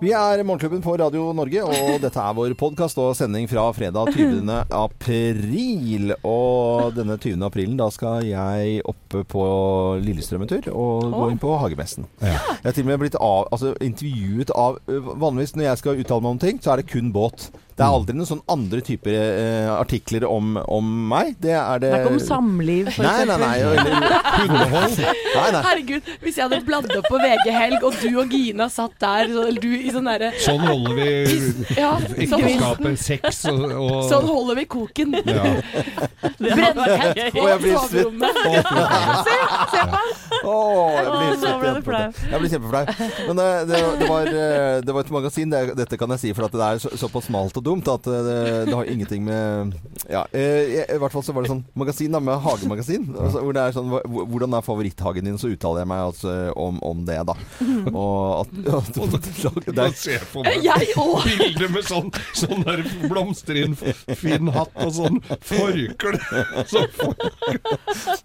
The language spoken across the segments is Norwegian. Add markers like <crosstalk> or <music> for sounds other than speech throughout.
Vi er Morgenklubben på Radio Norge, og dette er vår podkast og sending fra fredag 20. april. Og denne 20. aprilen, da skal jeg oppe på Lillestrøm en tur og gå inn på Hagemessen. Jeg har til og med blitt av, altså, intervjuet av Vanligvis når jeg skal uttale meg om ting, så er det kun båt. Det er aldri noen sånn andre typer eh, artikler om, om meg. Det er det Det er ikke om samliv, for Nei, nei, nei. Eller hundehold. Nei, nei. Herregud, hvis jeg hadde bladd opp på VG Helg, og du og Gina satt der, så- eller du i sånn derre Sånn holder vi Ja, sånn, ekteskapet sex og, og sånn holder vi koken. ja. <laughs> Brennhett på Og jeg blir svett. soverommet. Åh, jeg blir Åh, nå ble du kjempeflau. flau. Jeg blir kjempeflau. Men det, det, det, var, eh, det var et magasin, det, dette kan jeg si, for at det er så, såpass smalt og dumt at eh, det, det har ingenting med Ja, eh, i, i hvert fall så var det sånn magasin da, med hagemagasin. Altså, hvor det er sånn Hvordan er favoritthagen din? Så uttaler jeg meg altså om, om det, da. <laughs> Og at, at det er, ser jeg for meg <laughs> bilder med sånn, sånn der fin hatt og sånn forkle. <laughs> Sånn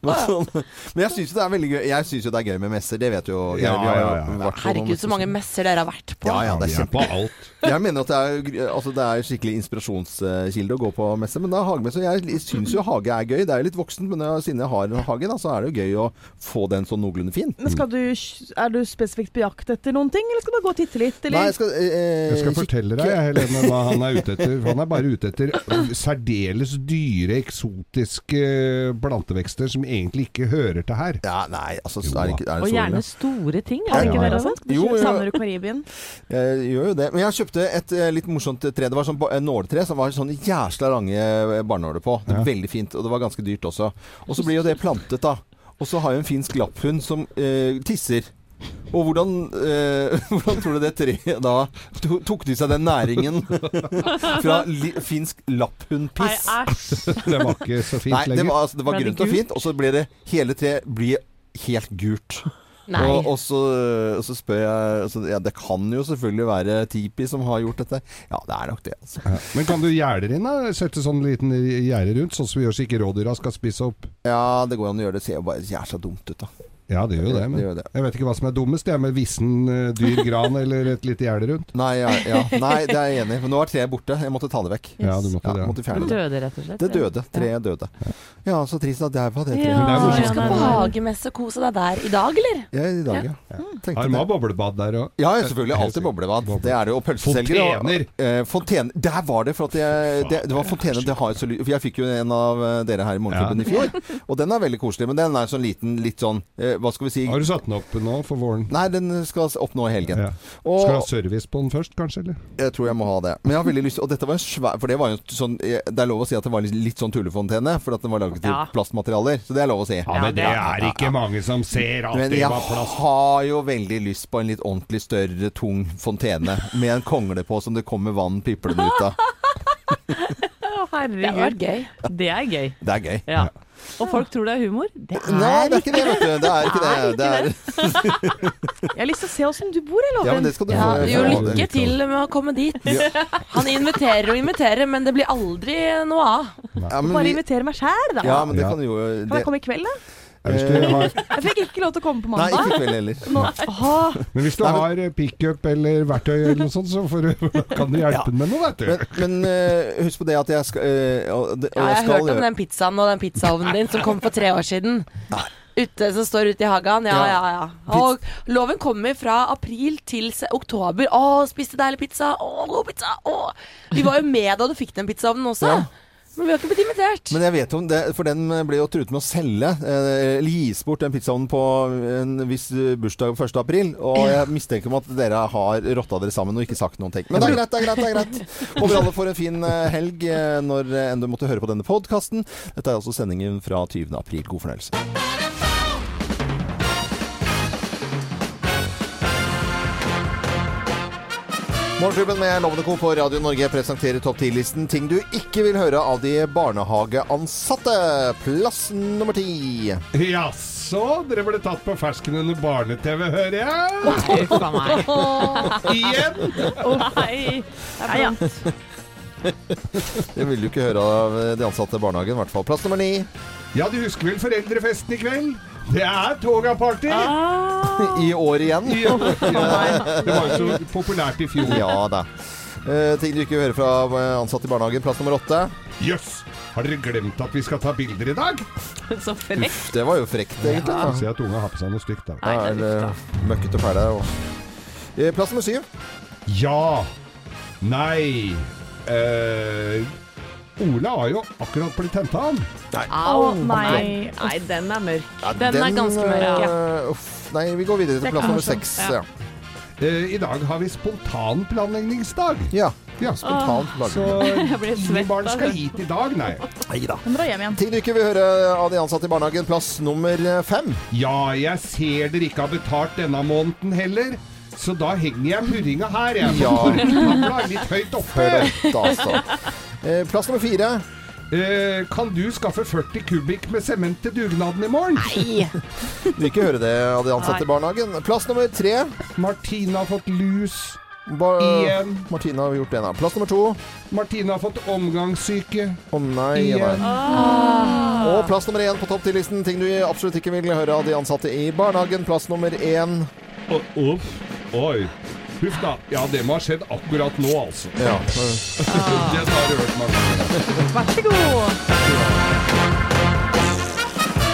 men sånn, men jeg syns jo det er veldig gøy. Jeg syns jo det er gøy med messer, det vet jo Ja, ja, ja. Herregud, så mange messer dere har vært på. Ja, ja, det er kjempe alt. Jeg mener at det er, altså det er skikkelig inspirasjonskilde å gå på messe. Men da hagemesse Jeg syns jo hage er gøy. Det er jo litt voksent, men siden jeg har en hage, da, så er det jo gøy å få den sånn noenlunde fin. Men skal du, er du spesifikt på jakt etter noen ting, eller skal du bare gå og titte litt? Eller? Nei, jeg skal, eh, Jeg skal fortelle deg, Helene, hva han er ute etter. Han er bare ute etter særdeles dyre, eksotiske plantevekster som egentlig ikke hører til her. Ja, nei, altså Jo, er det, ikke- er og det og gjerne store ting. Er det ikke ja, det, ja. altså? Du Jo, savner du Karibien? Jeg gjør jo det. Men jeg kjøpte et eh, litt morsomt tre. Det var sånn en nåletre som var sånn jæsla lange eh, barnåler på. Det var Ja. Veldig fint, og det var ganske dyrt også. Og så blir jo det plantet, da. Og så har jeg en finsk lapphund som eh, tisser. Og hvordan, eh, <laughs> hvordan tror du det treet da tok de seg den næringen <laughs> fra li, finsk lapphundpiss? <laughs> Det var ikke så fint Nei, det var, altså, det var Ble grønt og fint, og så ble det hele treet blir helt gult. Og, og, så, og så spør jeg altså, ja, Det kan jo selvfølgelig være Tipi som har gjort dette. Ja, det er nok det. Altså. Ja. Men kan du gjerde inn, da? Sette sånn liten gjerde rundt, sånn som vi gjør så ikke rådyra skal spise opp? Ja, det går an å gjøre det. Det ser jo bare jævla dumt ut, da. Ja, det gjør jo det. Det Men gjør det. jeg vet ikke hva som er dummest. Det er med vissen eh, dyr gran <laughs> eller et lite gjerde rundt. Nei, ja, ja. Nei, det er jeg enig i. Men nå er treet borte. Jeg måtte ta det vekk. Ja, du måtte Ja, det. måtte fjerne det. døde, rett og slett. Det døde. Treet døde. Ja, så trist at det var det treet. Ja, det. Du skal på hagemesse og kose deg der i dag, eller? Ja, i dag, ja. Tenkte Har de det. boblebad der òg? Ja, ja, selvfølgelig. Alltid boblebad. Boble. Det er det jo. Og pølseselgere. og- Fontener. Eh, fontene. Der var det! For at jeg, det, det var fontene det har jeg så lyst jeg fikk jo en av eh, dere her i Morgenklubben i fjor. Og den er veldig koselig. Men den er sånn liten, litt sånn eh, Hva skal vi si? Har du satt den opp nå for våren? Nei, den skal opp nå i helgen. Ja. Skal du ha service på den først, kanskje? Eller? jeg tror jeg må ha det. Men jeg har veldig lyst Og dette var en svær For det var jo sånn Det er lov å si at det var litt, litt sånn tullefontene. For at den var laget i Ja. plastmaterialer. Så det er lov å si. Ja, men det er ikke mange som ser at Men det jeg var plast. har jo veldig lyst på en litt ordentlig større, tung fontene. Med en kongle på som det kommer vann piplende ut av. <laughs> Herregud. Det. Det er gøy. Det er gøy. Ja. Og folk tror det er humor. Det er Nei, det er ikke det, vet du. Det er ikke det. det er, Jeg har lyst til å se åssen du bor, jeg ja, men det skal du Ja, jo, lykke til med å komme dit. Han inviterer og inviterer, men det blir aldri noe av. Ja, Bare vi, invitere meg sjæl, da. ja, men det kan jo Kan jeg komme i kveld, da? Hvis du har, Jeg fikk ikke lov til å komme på mandag. Nei, ikke kveld heller. Nå, men hvis du Nei, men- har eh, pickup eller verktøy eller noe sånt, så får du, kan du hjelpe den med noe, vet du. Men, men eh, husk på det at jeg skal eh, og, og Ja, jeg har hørt om den pizzaen og den pizzaovnen din som kom for tre år siden. Ute, som står ute i hagen. Ja, Ja. ja, ja. Og loven kommer fra april til oktober. Å, spiste deilig pizza. Å, god pizza. Å. Vi var jo med da du fikk den pizzaovnen også. Ja. Men vi har ikke blitt invitert. Men jeg vet om det, for den ble jo truet med å selge, eh, eller gis bort den pizzaen på en viss eh, bursdag 1. april. Og jeg mistenker om at dere har rotta dere sammen og ikke sagt noen ting. Men det er greit, det er greit. det er greit <laughs> Håper alle får en fin eh, helg når enn du måtte høre på denne podkasten. Dette er altså sendingen fra 20. april. God fornøyelse. Morgenklubben med Lovende Co. på Radio Norge presenterer topp 10-listen ting du ikke vil høre av de barnehageansatte. Plass nummer ti. Jaså, dere ble tatt på fersken under barne-TV, hører jeg? Uff a meg. Igjen? Nei. Nei, ja. <laughs> Det vil du ikke høre av de ansatte i barnehagen, i hvert fall. Plass nummer ni. Ja, du husker vel foreldrefesten i kveld? Det er Toga-party! Ah, <laughs> I år igjen. Ja. Det var jo så populært i fjor. Ja da. Uh, ting du ikke hører fra eh, ansatte i barnehagen. Plass nummer åtte. Jøss! Har dere glemt at vi skal ta bilder i dag? <laughs> Så frekt. Uff, det var jo frekt, egentlig. Ja. Se at unga har på seg noe stygt, da. Nei, det er eller møkkete og fæle. og- Eh, Plass nummer syv. Ja. Nei. Eh, Ole har jo akkurat blitt henta, han. Å, nei. Nei, den er mørk. Ja, den, er ganske mørk. Ja. eh, uff, nei, vi går videre til plass nummer seks. Ja. Ja. Uh, I dag har vi spontanplanleggingsdag. ja. Ja, Spontant Så. <laughs> Jeg blir ingen barn skal hit i dag, nei. Nei da. Du ikke vil høre av de ansatte i barnehagen. Plass nummer eh, fem. Ja, jeg ser dere ikke har betalt denne måneden heller. Så da henger jeg purringa her, jeg. Ja. Litt høyt oppe. Dette, altså. Eh, Plass nummer fire. Eh, kan du skaffe 40 kubikk med sement til dugnaden i morgen? Nei. Du <laughs> vil ikke høre det av de ansatte i barnehagen. Plass nummer tre. Martine har fått lus Ba igjen. Martina har gjort det. da. Plass nummer to. Martine har fått omgangssyke Å nei. igjen. Ah. Og plass nummer én på topp 10-listen. Ting du absolutt ikke vil høre av de ansatte i barnehagen. Plass nummer én. Å, Uff. Oi. Huff da. Ja, det må ha skjedd akkurat nå, altså. Ja. <laughs> Det har du hørt meg. Vær så god.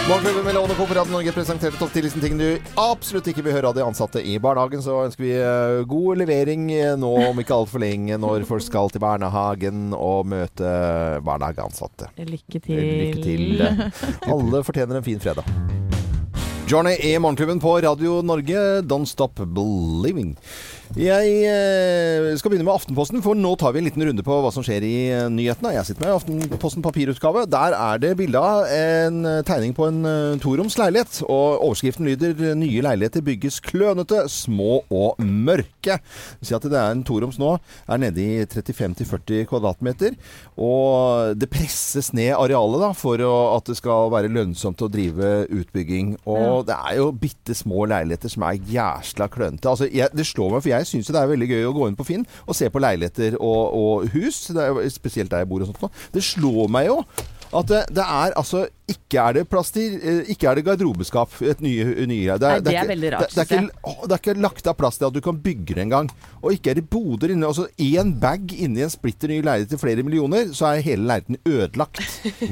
Morgenklubben med Lovende Co. Norge presenterte topp 10-listen ting du absolutt ikke vil høre av de ansatte i barnehagen. Så ønsker vi eh, god levering eh, nå om ikke altfor lenge, når folk skal til barnehagen og møte barnehageansatte. Lykke til. Lykke til. Alle fortjener en fin fredag. Johnny i Morgenklubben på Radio Norge. Don't stop believing. Jeg eh, skal begynne med Aftenposten, for nå tar vi en liten runde på hva som skjer i eh, nyhetene. Jeg sitter med Aftenposten papirutgave. Der er det bilde av en eh, tegning på en toroms leilighet. Og overskriften lyder 'Nye leiligheter bygges klønete, små og mørke'. Si at det er en toroms nå er nede i 35-40 kvadratmeter. Og det presses ned arealet da, for at det skal være lønnsomt å drive utbygging. Og det er jo bitte små leiligheter som er jæsla klønete. Altså, jeg, det slår meg, for jeg syns jo det er veldig gøy å gå inn på Finn og se på leiligheter og, og hus. Spesielt der jeg bor og sånt. nå. Det slår meg jo at det, det er altså Ikke er det plass til eh, Ikke er det garderobeskap. Et nye, nye det, Nei, det er ikke- veldig rart, Det, det, er ikke, å, det er ikke lagt av plass til at du kan bygge det engang. Og ikke er det boder inne. Altså én bag inni en splitter ny leilighet til flere millioner, så er hele leiligheten ødelagt.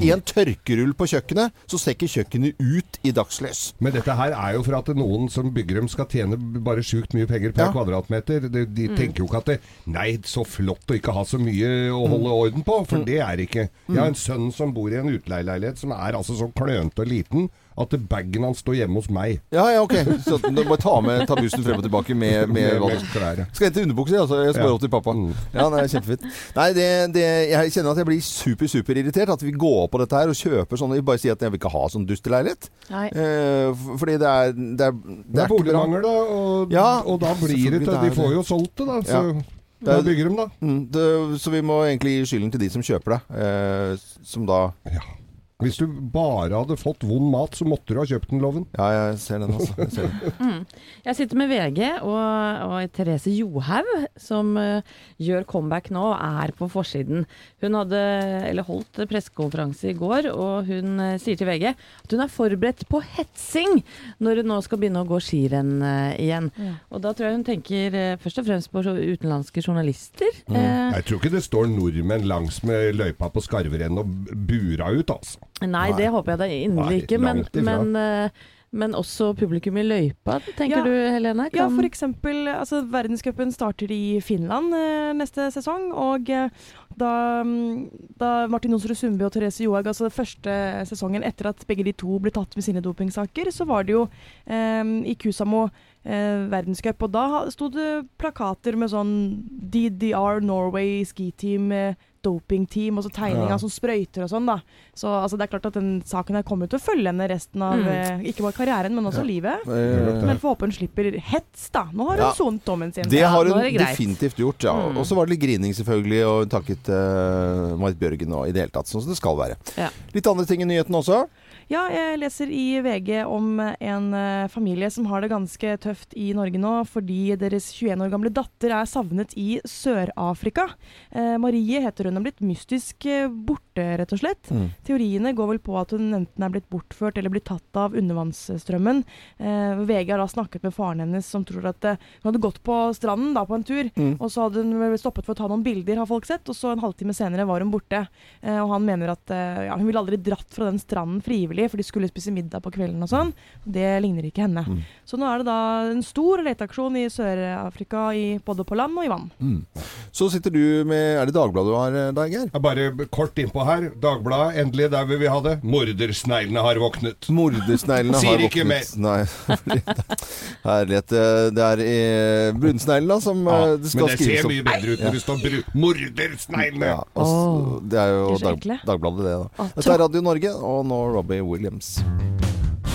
I en tørkerull på kjøkkenet, så ser ikke kjøkkenet ut i dagslys. Men dette her er jo for at noen som bygger dem skal tjene bare sjukt mye penger per Ja. kvadratmeter. De, de Mm. tenker jo ikke at det, Nei, så flott å ikke ha så mye å holde orden på, Mm. for det er det ikke. Jeg har en sønn som bor i en utleieleilighet som er altså så klønete og liten at bagen hans står hjemme hos meg. Ja, ja, ok. Så du må ta, med, ta bussen frem og tilbake med, <laughs> med, Med- med klær. Skal hente underbukser, altså. Jeg skal Ja. opp til pappa. Mm. Ja, det er kjempefint. Nei, det, det, jeg kjenner at jeg blir super, super irritert. At vi går på dette her og kjøper sånne. Bare si at jeg vil ikke ha sånn dusteleilighet. Eh, fordi det er Det er, Det er boligmangel, da, og, Ja, og da blir det det De får jo solgt det, da. Så Ja. da er- bygger de, da. Mm, det, så vi må egentlig gi skylden til de som kjøper det. Eh, som da Ja. Hvis du bare hadde fått vond mat, så måtte du ha kjøpt den, Loven. Ja, jeg ser den, altså. Jeg ser den. <laughs> Jeg sitter med VG og, og Therese Johaug, som uh, gjør comeback nå og er på forsiden. Hun hadde, eller holdt pressekonferanse i går, og hun uh, sier til VG at hun er forberedt på hetsing når hun nå skal begynne å gå skirenn uh, igjen. Ja. Og da tror jeg hun tenker først og fremst på så utenlandske journalister. Eh, Jeg tror ikke det står nordmenn langs med løypa på Skarverenn og bura ut, altså. Nei, det håper jeg da inderlig ikke, men, men, eh, men også publikum i løypa, tenker Ja. du Helene? Ja, Kan- for eksempel, altså verdenscupen starter i Finland eh, neste sesong, og eh, da, mm, da Martin Onsrud Sundby og Therese Johaug, altså den første sesongen etter at begge de to ble tatt med sine dopingsaker, så var det jo eh, i Kusamo eh, verdenscup, og da sto det plakater med sånn DDR Norway ski team, eh, doping team, og så tegning Ja. av sånn sprøyter og sånn, da. Så altså, det er klart at den saken her kommer til å følge henne resten av Mm. eh, ikke bare karrieren, men også livet. Eh, Men får håpe hun slipper hets, da. Nå har hun Ja. sonet dommen sin. Det har hun det definitivt gjort, ja. Mm. Og så var det litt grining selvfølgelig, og hun takket uh, Marit Bjørgen og i det hele tatt, sånn som det skal være. Ja. Litt andre ting i nyhetene også. Ja, jeg leser i VG om en eh, familie som har det ganske tøft i Norge nå, fordi deres 21 år gamle datter er savnet i Sør-Afrika. Eh, Marie heter hun, er blitt mystisk eh, borte, rett og slett. Mm. Teoriene går vel på at hun enten er blitt bortført eller blitt tatt av undervannsstrømmen. Eh, VG har da snakket med faren hennes, som tror at eh, hun hadde gått på stranden da på en tur, Mm. og så hadde hun stoppet for å ta noen bilder, har folk sett, og så en halvtime senere var hun borte. Eh, og han mener at ja, hun ville aldri dratt fra den stranden frivillig, for de skulle spise middag på kvelden og sånn. Det ligner ikke henne. Mm. Så nå er det da en stor leteaksjon i Sør-Afrika, både på land og i vann. Mm. Så sitter du med Er det Dagbladet du har eh, der, Geir? Bare kort innpå her. Dagbladet, endelig der vil vi ha det. Mordersneglene har våknet. Mordersneglene har Sier ikke våknet. Nei. <laughs> Herlighet. eh, Det er brunsneglene som Ja, eh, det skal men det ser mye bedre ut når det står Mordersneglene! Ja, altså, det er jo er Dag. Dagbladet, det. da. Dette er Radio Norge, og nå Robbie Williams.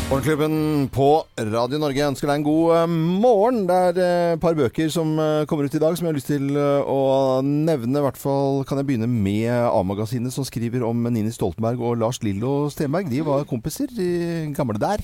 Morgenklubben på Radio Norge ønsker deg en god eh, morgen. Det er eh, et par bøker som eh, kommer ut i dag som jeg har lyst til å nevne. I hvert fall kan jeg begynne med A-magasinet, som skriver om Nini Stoltenberg og Lars Lillo Stenberg. De var kompiser i gamle der.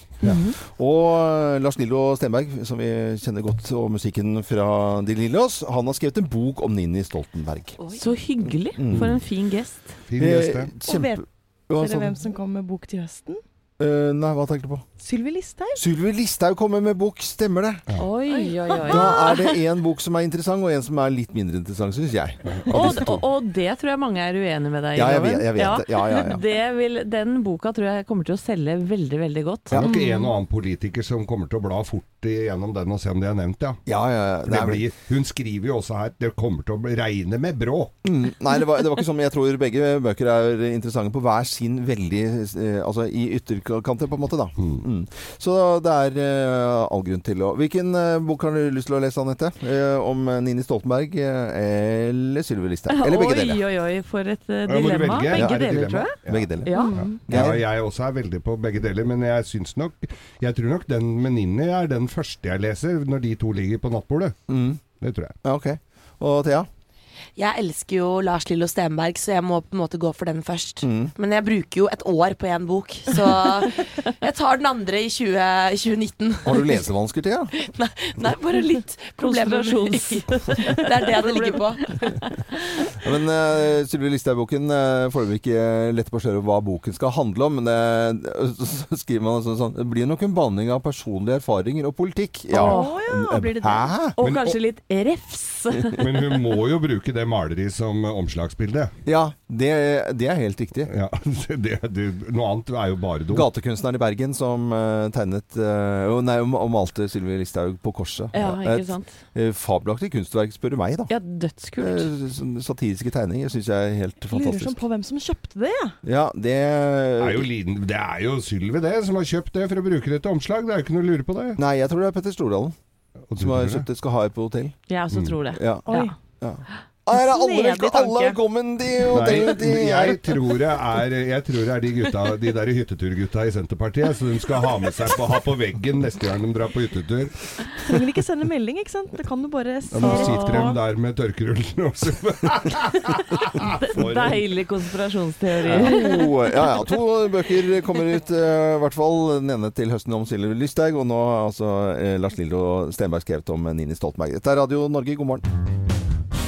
Og eh, Lars Lillo Stenberg, som vi kjenner godt, og musikken fra De Lillos, han har skrevet en bok om Nini Stoltenberg. Så hyggelig. Mm. For en fin gest. Fin gest, ja. kjempe... vet Dere hvem som kommer med bok til høsten? Uh, nei, hva tenkte du på? Sylvi Listhaug. Sylvi Listhaug kommer med bok, stemmer det? Oi, oi, oi. Da er det en bok som er interessant, og en som er litt mindre interessant, syns jeg. Og, og, og det tror jeg mange er uenig med deg i. Ja, jeg vet, jeg vet det. Ja, ja, ja. <laughs> Det vil, den boka tror jeg kommer til å selge veldig, veldig godt. Det er nok en og annen politiker som kommer til å bla fort igjennom den og se om de er nevnt, ja. Ja, ja, ja. Det Nei, blir, hun skriver jo også her det kommer til å regne med bråk. Mm, nei, det var, det var ikke sånn. Jeg tror begge bøker er interessante på hver sin veldig eh, Altså i ytterkanter, på en måte, da. Mm. Så det er eh, all grunn til å Hvilken eh, bok har du lyst til å lese, Anette? Eh, om Nini Stoltenberg eh, eller Sylvi Listhaug? Eller begge deler? oi, oi, oi, for et uh, dilemma. Begge Ja, er deler, dilemma? tror jeg. Ja. Begge deler. Ja. Ja, jeg også er veldig på begge deler, men jeg syns nok Jeg tror nok den med Ninni er den første jeg leser når de to ligger på nattbordet. Mm. Det tror jeg. Ja, ok. Og Thea? Jeg elsker jo Lars Lillo Stenberg, så jeg må på en måte gå for den først. Mm. Men jeg bruker jo et år på én bok, så <laughs> jeg tar den andre i 20, 2019. Har du lesevansker, Thea? <laughs> Nei, nei, bare litt problemer. Konsentrasjons- <laughs> Det er det det ligger på. Ja, men uh, Sylvi Listhaug-boken uh, foreløpig ikke lett på å skjøre hva boken skal handle om. Men uh, så skriver man sånn, sånn Det blir nok en blanding av personlige erfaringer og politikk. Å ja, blir det det? Hæ? Og Men- kanskje litt refs. Men hun må jo bruke det maleriet som omslagsbilde. Ja, det, det er helt riktig. Ja, <laughs> det, det, noe annet er jo bare dumt. Gatekunstneren i Bergen som uh, tegnet uh, Nei, og malte Sylvi Listhaug på korset. Ja, ikke Et uh, fabelaktig kunstverk, spør du meg, da. Ja, dødskult. Uh, sånn satiriske tegninger syns jeg er helt fantastisk. Lurer sånn på hvem som kjøpte det, jeg. Ja, det Det er jo, det er jo Sylvi det, som har kjøpt det for å bruke det til omslag. Det er jo ikke noe å lure på det. Nei, jeg tror det er Petter Stordalen som har kjøpt det. Skal ha det på hotell. Jeg også Mm. tror det. Ja. Oi. Ja. Ja. Her er alle, Snedig velko- alle velkommen de, Nei, de, jeg tror det er, jeg tror det er de gutta De der hytteturgutta i Senterpartiet som de skal ha med seg på, ha på veggen neste gang de drar på hyttetur. Trenger ikke sende melding, ikke sant. Det kan du bare Da Ja, du se sitte der med tørkerullen også. Deilig konspirasjonsteori. To, ja, ja, to bøker kommer ut, eh, i hvert fall. Den ene til høsten om Silje Lysthaug, og nå har altså eh, Lars Lillo Stenberg skrevet om Nini Stoltenberg. Dette er Radio Norge, god morgen.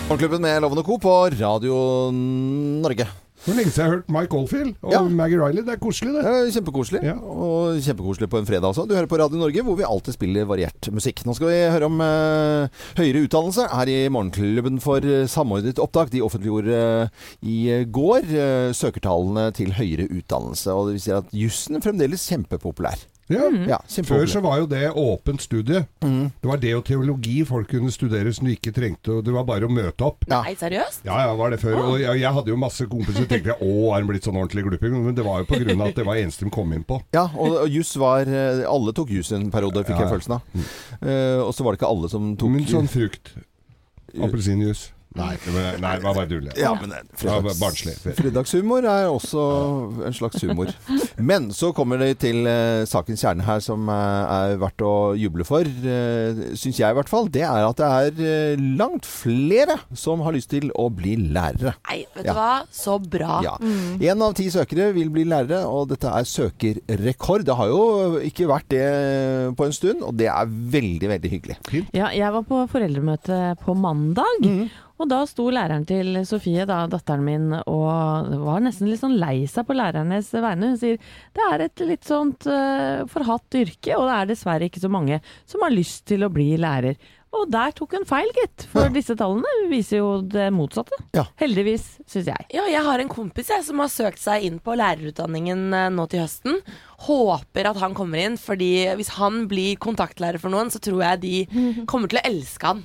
Morgenklubben med Lovende Co. på Radio Norge. For lenge siden jeg har hørt Mike Oldfield og Ja. Maggie Riley. Det er koselig, det. Eh, Kjempekoselig. Ja. Og kjempekoselig på en fredag også. Du hører på Radio Norge, hvor vi alltid spiller variert musikk. Nå skal vi høre om eh, høyere utdannelse her i Morgenklubben for eh, samordnet opptak. De offentliggjorde eh, i går eh, søkertallene til høyere utdannelse. Og det vil si at jussen fremdeles kjempepopulær. Ja. Ja, Før så var jo det åpent studie. Mm. Det var det og teologi folk kunne studere som du ikke trengte, og det var bare å møte opp. Ja. Nei, seriøst? Ja, ja, var det før. Og jeg, jeg hadde jo masse kompiser som tenkte å, er han blitt sånn ordentlig glupping? Men det var jo på grunn av at det var eneste de kom inn på. Ja, og, og juss var eh, Alle tok juss en periode, fikk Ja, jeg følelsen av. Eh, og så var det ikke alle som tok Men sånn frukt. Appelsinjuice. Nei, det var, nei, det var bare tull. Ja, men fredags, barnslig. fredagshumor er også en slags humor. Men så kommer det til uh, sakens kjerne her, som eh, er verdt å juble for, uh, syns jeg i hvert fall. Det er at det er uh, langt flere som har lyst til å bli lærere. Nei, vet Ja. du hva? Så bra. Ja. Én av ti søkere vil bli lærere, og dette er søkerrekord. Det har jo ikke vært det på en stund, og det er veldig, veldig hyggelig. Ja, jeg var på foreldremøte på mandag. Mhm. Og da sto læreren til Sofie, da, datteren min, og var nesten litt sånn lei seg på lærernes vegne. Hun sier det er et litt sånt uh, forhatt yrke, og det er dessverre ikke så mange som har lyst til å bli lærer. Og der tok hun feil, gitt. For Ja. disse tallene viser jo det motsatte. Ja. Heldigvis, syns jeg. Ja, jeg har en kompis jeg, som har søkt seg inn på lærerutdanningen eh, nå til høsten. Håper at han kommer inn, fordi hvis han blir kontaktlærer for noen, så tror jeg de kommer til å elske han.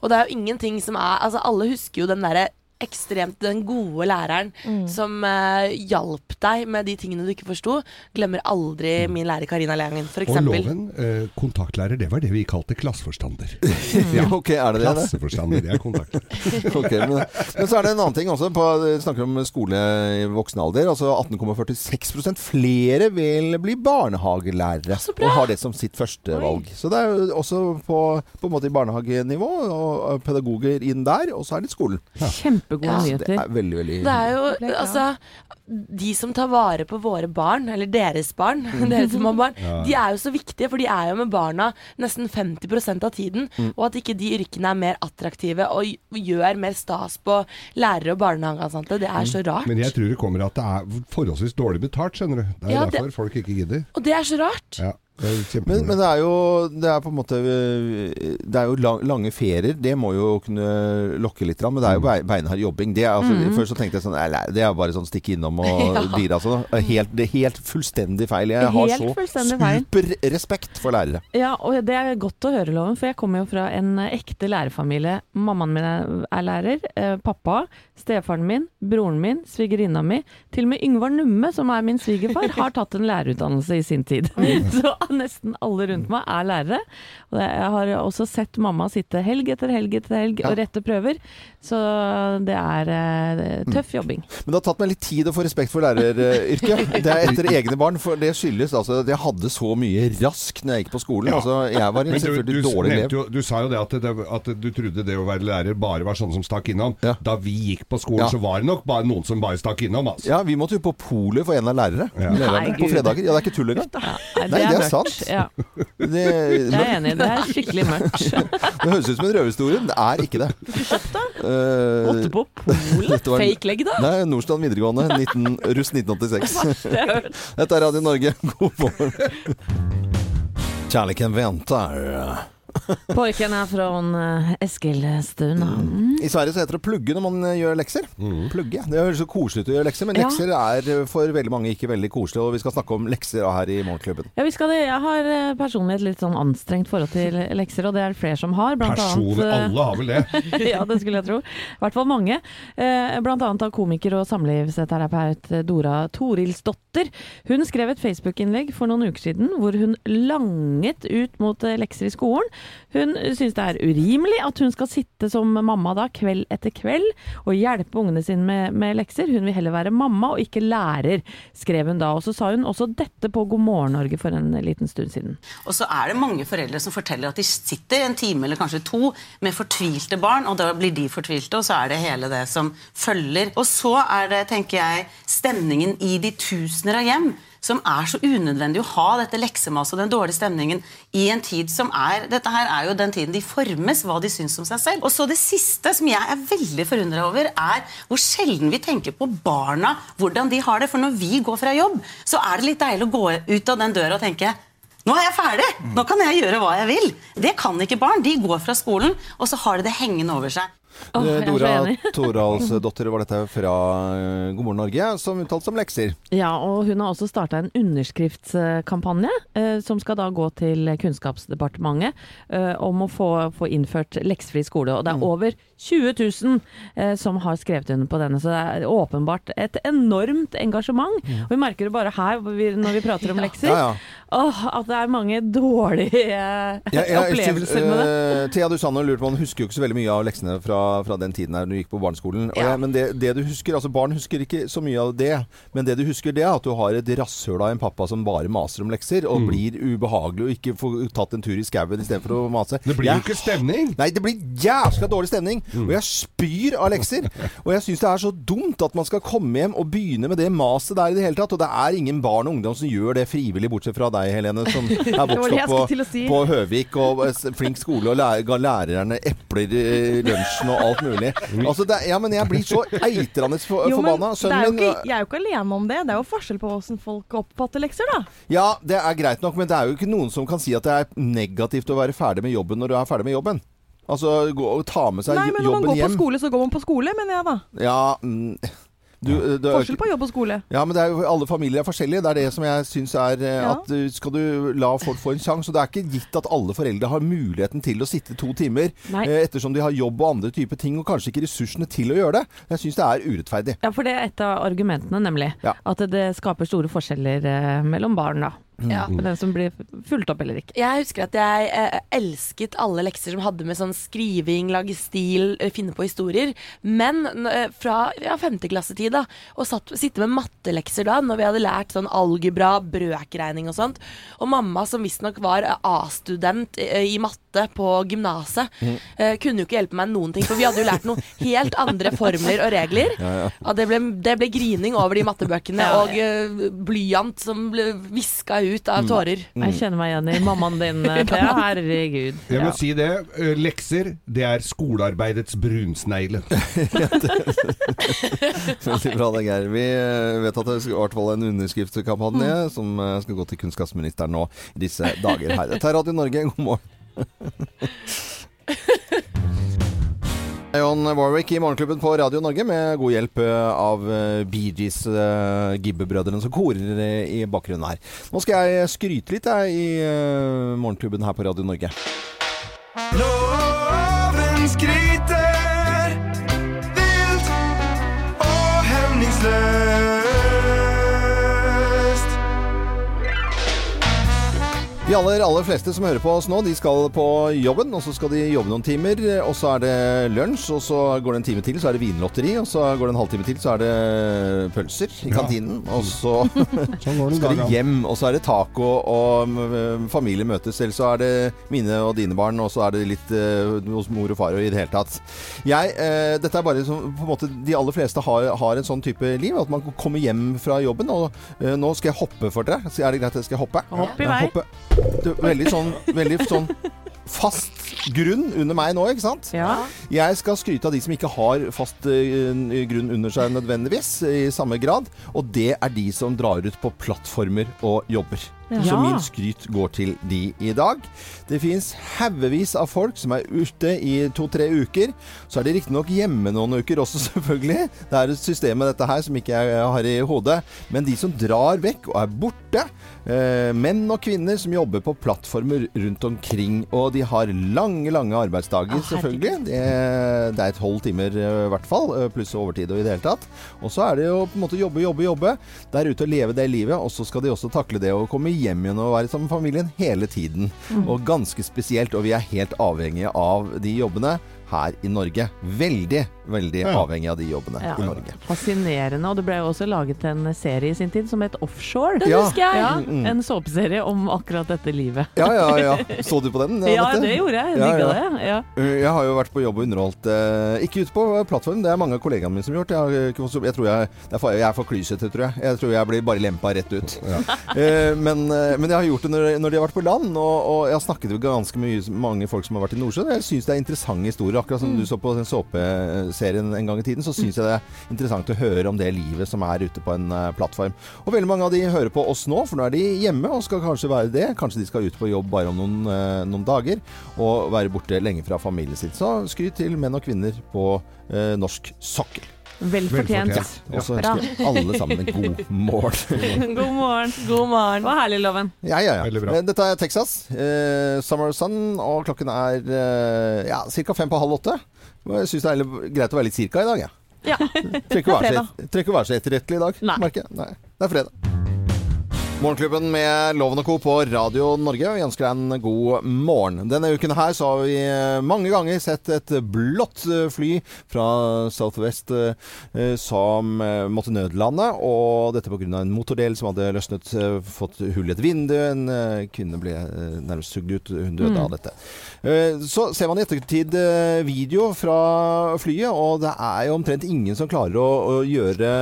Og det er jo ingenting som er Altså, alle husker jo den derre ekstremt den gode læreren som eh, hjalp deg med de tingene du ikke forsto. Glemmer aldri min lærer Karina Leangen, for Og loven, eh, kontaktlærer, det var det vi kalte klasseforstander. <laughs> Ja. <laughs> ok, er det det? Klasseforstander, det er kontaktlærer. <laughs> okay, men, men så er det en annen ting også. På, vi snakker om skole i voksen alder. Altså 18,46 flere vil bli barnehagelærere. Og har det som sitt førstevalg. Så det er jo også på, på en måte i barnehagenivå, og pedagoger inn der, og så er det skolen. Kjempegode Ja, nyheter. det er veldig, veldig Det er jo Det altså De som tar vare på våre barn, eller deres barn, <laughs> dere som har barn, de er jo så viktige, for de er jo med barna nesten 50% av tiden. Og at ikke de yrkene er mer attraktive og gjør mer stas på lærere og barnehageansatte, det er så rart. Men jeg tror det kommer at det er forholdsvis dårlig betalt, skjønner du. Det er Ja, det- derfor folk ikke gidder. Og det er så rart. Ja, det Men, men det er jo det er på en måte Det er jo lang, lange ferier. Det må jo kunne lokke litt. Men det er jo bei- beinhard jobbing. Det er, altså, Før så tenkte jeg sånn nei, Det er bare sånn stikke innom og <laughs> Ja. bidra er Helt, det er helt fullstendig feil. Jeg har Helt så super respekt superrespekt for lærere. Ja, og det er godt å høre, Loven, for jeg kommer jo fra en eh, ekte lærerfamilie. Mammaen min er, er lærer, eh, pappa, stefaren min, broren min, svigerinna mi. Til og med Yngvar Numme, som er min svigerfar, har tatt en lærerutdannelse i sin tid. <laughs> Så <laughs> nesten alle rundt meg er lærere. Og jeg har også sett mamma sitte helg etter helg etter helg og rette prøver. Så det er eh, tøff jobbing. Men det har tatt meg litt tid å få respekt for læreryrket. <laughs> Det er etter egne barn. For det skyldes altså at jeg hadde så mye rask når jeg gikk på skolen. Ja. Altså, jeg var en selvfølgelig dårlig elev. jo, du sa jo det at, det at du trodde det å være lærer bare var sånne som stakk innom. Ja. Da vi gikk på skolen, Ja. så var det nok bare noen som bare stakk innom. Altså. Ja, vi måtte jo på polet for en av lærere. Nei, på fredager. Ja, det er ikke tull engang. Ja, Nei, det er mørkt. Sant. Ja, <laughs> Det, jeg er enig. Det er skikkelig mørkt. <laughs> det høres ut som en røverhistorie, men det er ikke det. Uh, Måtte på polet. <laughs> Fake leg, da. Nei, Nordstrand videregående. 19, russ 1986. Det har jeg hørt. Dette er Radio Norge. God morgen. Kjærligheten venter. Pojken er fra eh, Eskilstuna. Mm. I Sverige så heter det plugge når man eh, gjør lekser. Plugge. Det høres så koselig ut å gjøre lekser, men Ja. lekser er eh, for veldig mange ikke veldig koselig. Og vi skal snakke om lekser her i Morgenklubben. Ja, vi skal det. Jeg har personlig et litt sånn anstrengt forhold til lekser, og det er det flere som har. Blant Personlig, annet, alle har vel det. <laughs> ja, det skulle jeg tro. I hvert fall mange. Eh, blant annet av komiker og samlivsterapeut Dora Torilsdotter. Hun skrev et Facebook-innlegg for noen uker siden hvor hun langet ut mot lekser i skolen. Hun syns det er urimelig at hun skal sitte som mamma da kveld etter kveld og hjelpe ungene sine med, med lekser. Hun vil heller være mamma og ikke lærer, skrev hun da. Og så sa hun også dette på God morgen Norge for en liten stund siden. Og så er det mange foreldre som forteller at de sitter en time eller kanskje to med fortvilte barn, og da blir de fortvilte, og så er det hele det som følger. Og så er det, tenker jeg, stemningen i de tusener av hjem som er så unødvendig å ha dette leksemaset og den dårlige stemningen i en tid som er Dette her er jo den tiden de formes hva de syns om seg selv. Og så det siste som jeg er veldig forundra over, er hvor sjelden vi tenker på barna, hvordan de har det. For når vi går fra jobb, så er det litt deilig å gå ut av den døra og tenke nå er jeg ferdig! Nå kan jeg gjøre hva jeg vil. Det kan ikke barn. De går fra skolen, og så har de det hengende over seg. Så Dora <laughs> Toralsdottir var dette fra eh, God morgen Norge, som uttalte som lekser. Ja, og hun har også starta en underskriftskampanje eh, som skal da gå til Kunnskapsdepartementet eh, om å få, få innført leksefri skole. Og det er over 20 000 eh, som har skrevet under på denne, så det er åpenbart et enormt engasjement. Og vi merker det bare her når vi prater om lekser, Ja, ja. Åh, at det er mange dårlige eh, jeg, opplevelser med det. eh, Thea, du sa noe lurt på Man husker jo ikke så veldig mye av leksene fra, fra den tiden her når du gikk på barneskolen. Og Ja. jeg, men det, det du husker altså Barn husker ikke så mye av det. Men det du husker, det er at du har et rasshøl av en pappa som bare maser om lekser, og Mm. blir ubehagelig og ikke får tatt en tur i skauen istedenfor å mase. Det blir jo ikke stemning. Nei, det blir jæskla dårlig stemning. Mm. Og jeg spyr av lekser. Og jeg syns det er så dumt at man skal komme hjem og begynne med det maset der i det hele tatt. Og det er ingen barn og ungdom som gjør det frivillig, bortsett fra deg, Helene, som <laughs> er vokst opp på, si. på Høvik og er flink skole og lærer, ga lærerne epler i lunsjen og alt mulig. Altså, det, ja, men jeg blir så eitrende for, Jo, forbanna. Sønnen min jeg er jo ikke alene om det. Det er jo forskjell på hvordan folk oppfatter lekser, da. Ja, det er greit nok, men det er jo ikke noen som kan si at det er negativt å være ferdig med jobben når du er ferdig med jobben. Altså gå og ta med seg Nei, men når man jobben går på skole, så går man på skole, mener jeg da. Ja, mm, du, du, Forskjell på jobb og skole. Ja, men det er alle familier er forskjellige. Det er det som jeg syns er at Ja. uh, Skal du la folk få en sjanse? Og det er ikke gitt at alle foreldre har muligheten til å sitte to timer Nei. eh, ettersom de har jobb og andre typer ting, og kanskje ikke ressursene til å gjøre det. Jeg syns det er urettferdig. Ja, for det er et av argumentene, nemlig. Ja. At det skaper store forskjeller eh, mellom barn, da. Ja. Med den som blir fulgt opp eller ikke. Jeg husker at jeg eh, elsket alle lekser som hadde med sånn skriving, lage stil, eh, finne på historier. Men eh, fra ja, femteklassetid, da, og satt, sitte med mattelekser da, når vi hadde lært sånn algebra, brøkregning og sånt, og mamma som visstnok var A-student eh, i matte på gymnaset, eh, kunne jo ikke hjelpe meg noen ting, for vi hadde jo lært noen helt andre formler og regler. Ja, det, ble, det ble grining over de mattebøkene, og eh, blyant som ble viska ut av tårer. Jeg kjenner meg igjen i mammaen din, <laughs> eh, Thea. Herregud. Jeg må Ja. si det. eh, Lekser, det er skolearbeidets brunsnegle. <laughs> Veldig bra, det, Geir. Vi eh, vet at det skal i hvert fall en underskriftskampanje som eh, skal gå til kunnskapsministeren nå i disse dager her. Dette er Radio Norge, god morgen. <laughs> John Warwick i Morgenklubben på Radio Norge med god hjelp eh, av eh, Bee Gees, uh, Gibbe-brødrene som korer i bakgrunnen her. Nå skal jeg skryte litt jeg, i uh, Morgenklubben her på Radio Norge. Loven skryter De aller, aller fleste som hører på oss nå, de skal på jobben, og så skal de jobbe noen timer. Og så er det lunsj, og så går det en time til, så er det vinlotteri. Og så går det en halvtime til, så er det pølser i Ja. kantinen. Og så <laughs> Sånn <laughs> skal de hjem, og så er det taco, og mm, familie møtes. Eller så er det mine og dine barn, og så er det litt uh, hos mor og far og i det hele tatt. Jeg, uh, dette er bare som på en måte De aller fleste har, har en sånn type liv, at man kommer hjem fra jobben, og uh, nå skal jeg hoppe for dere. Er det greit at jeg skal hoppe? Hopp i vei. hoppe. Det veldig sånn, veldig sånn fast grunn under meg nå, ikke sant? Ja. Jeg skal skryte av de som ikke har fast eh, grunn under seg nødvendigvis, i samme grad. Og det er de som drar ut på plattformer og jobber. Ja. Så min skryt går til de i dag. Det fins haugevis av folk som er ute i to-tre uker. Så er de riktignok hjemme noen uker også, <laughs> selvfølgelig. Det er et system med dette her som ikke jeg har i hodet. Men de som drar vekk og er borte, eh, menn og kvinner som jobber på plattformer rundt omkring, og de har lange, lange arbeidsdager, selvfølgelig. Det, det er tolv timer eh, i hvert fall, eh, pluss overtid og i det hele tatt. Og så er det jo på en måte jobbe, jobbe, jobbe. Der ute og leve det livet, og så skal de også takle det å komme hjem igjen og være sammen med familien hele tiden. Og ganske spesielt, og vi er helt avhengige av de jobbene her i Norge. Veldig, veldig Ja. avhengig av de jobbene Ja. i Norge. Fascinerende. Og det ble jo også laget en serie i sin tid som het Offshore. Det Ja. husker jeg. Ja, Mm, mm. En såpeserie om akkurat dette livet. Ja, ja, ja. <laughs> Så du på den? Ja, det gjorde jeg. Digga ja. det. Ja. Uh, Jeg har jo vært på jobb og underholdt eh, Ikke ute på plattformen, det er mange av kollegaene mine som har gjort. Jeg, har tror jeg, er for, jeg er for klysete, tror jeg. Jeg tror jeg blir bare lempa rett ut. <laughs> Eh, men, eh, men jeg har gjort det når, når de har vært på land, og, og jeg har snakket med ganske mye, mange folk som har vært i Nordsjøen. Jeg syns det er interessante historier. Akkurat som du så på den såpeserien en gang i tiden, så syns jeg det er interessant å høre om det livet som er ute på en eh, plattform. Og veldig mange av de hører på oss nå, for nå er de hjemme og skal kanskje være det. Kanskje de skal ut på jobb bare om noen, eh, noen dager og være borte lenge fra familien sin. Så skryt til menn og kvinner på eh, norsk sokkel. Vel fortjent. Velfortjent. Og så ønsker jeg alle sammen en <laughs> god morgen. God morgen. God morgen. Og herlig, Loven. Ja, ja, ja. Dette er Texas. Eh, Summer Sun, og klokken er eh, ja, ca. fem på halv åtte. Jeg syns det er greit å være litt cirka i dag, jeg. Ja. ja. trenger ikke å være så etterrettelig i dag, merker jeg. Nei. Det er fredag. Morgenklubben med Loven og Co. på Radio Norge. Vi ønsker deg en god morgen. Denne uken her så har vi eh, mange ganger sett et blått eh, fly fra Southwest eh, som måtte nødlande. Og dette pga. en motordel som hadde løsnet, fått hull i et vindu. En kvinne ble nærmest sugd ut. Hun døde av dette. Så ser man i ettertid video fra flyet, og det er jo omtrent ingen som klarer å, å gjøre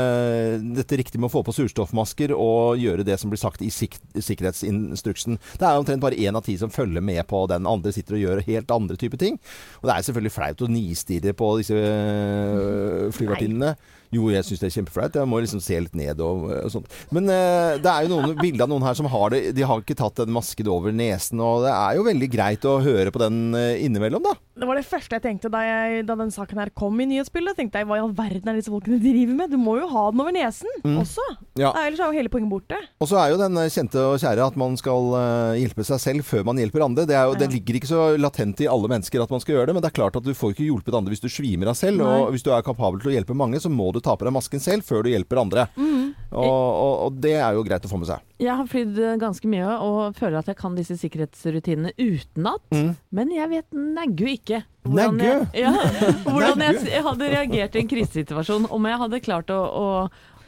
dette riktig med å få på surstoffmasker og gjøre det som blir sagt i sik sikkerhetsinstruksen. Det er omtrent bare én av ti som følger med på den. Andre sitter og gjør helt andre typer ting. Og det er selvfølgelig flaut å nistirre på disse øh, flyvertinnene. Jo, jeg syns det er kjempeflaut. Jeg må liksom se litt ned og, og sånt. Men eh, det er jo noen bilder av noen her som har det De har ikke tatt den masken over nesen, og det er jo veldig greit å høre på den eh, innimellom, da. Det var det første jeg tenkte da, jeg, da den saken her kom i nyhetsbildet. tenkte jeg, Hva i all verden er disse folkene driver med? Du må jo ha den over nesen også. Ja. Ellers er jo hele poenget borte. Og så er jo den kjente og kjære at man skal eh, hjelpe seg selv før man hjelper andre. Det, er jo, det ligger ikke så latent i alle mennesker at man skal gjøre det, men det er klart at du får ikke hjulpet andre hvis du svimer av selv. Nei. Og hvis du er kapabel til å hjelpe mange, så må du ta på deg masken selv før du hjelper andre. Og, og, og det er jo greit å få med seg. Jeg har flydd eh, ganske mye og føler at jeg kan disse sikkerhetsrutinene utenat. Mm. Men jeg vet neggu ikke Neggu? jeg, ja, <laughs> hvordan jeg, jeg hadde reagert i en krisesituasjon. Om jeg hadde klart å, å,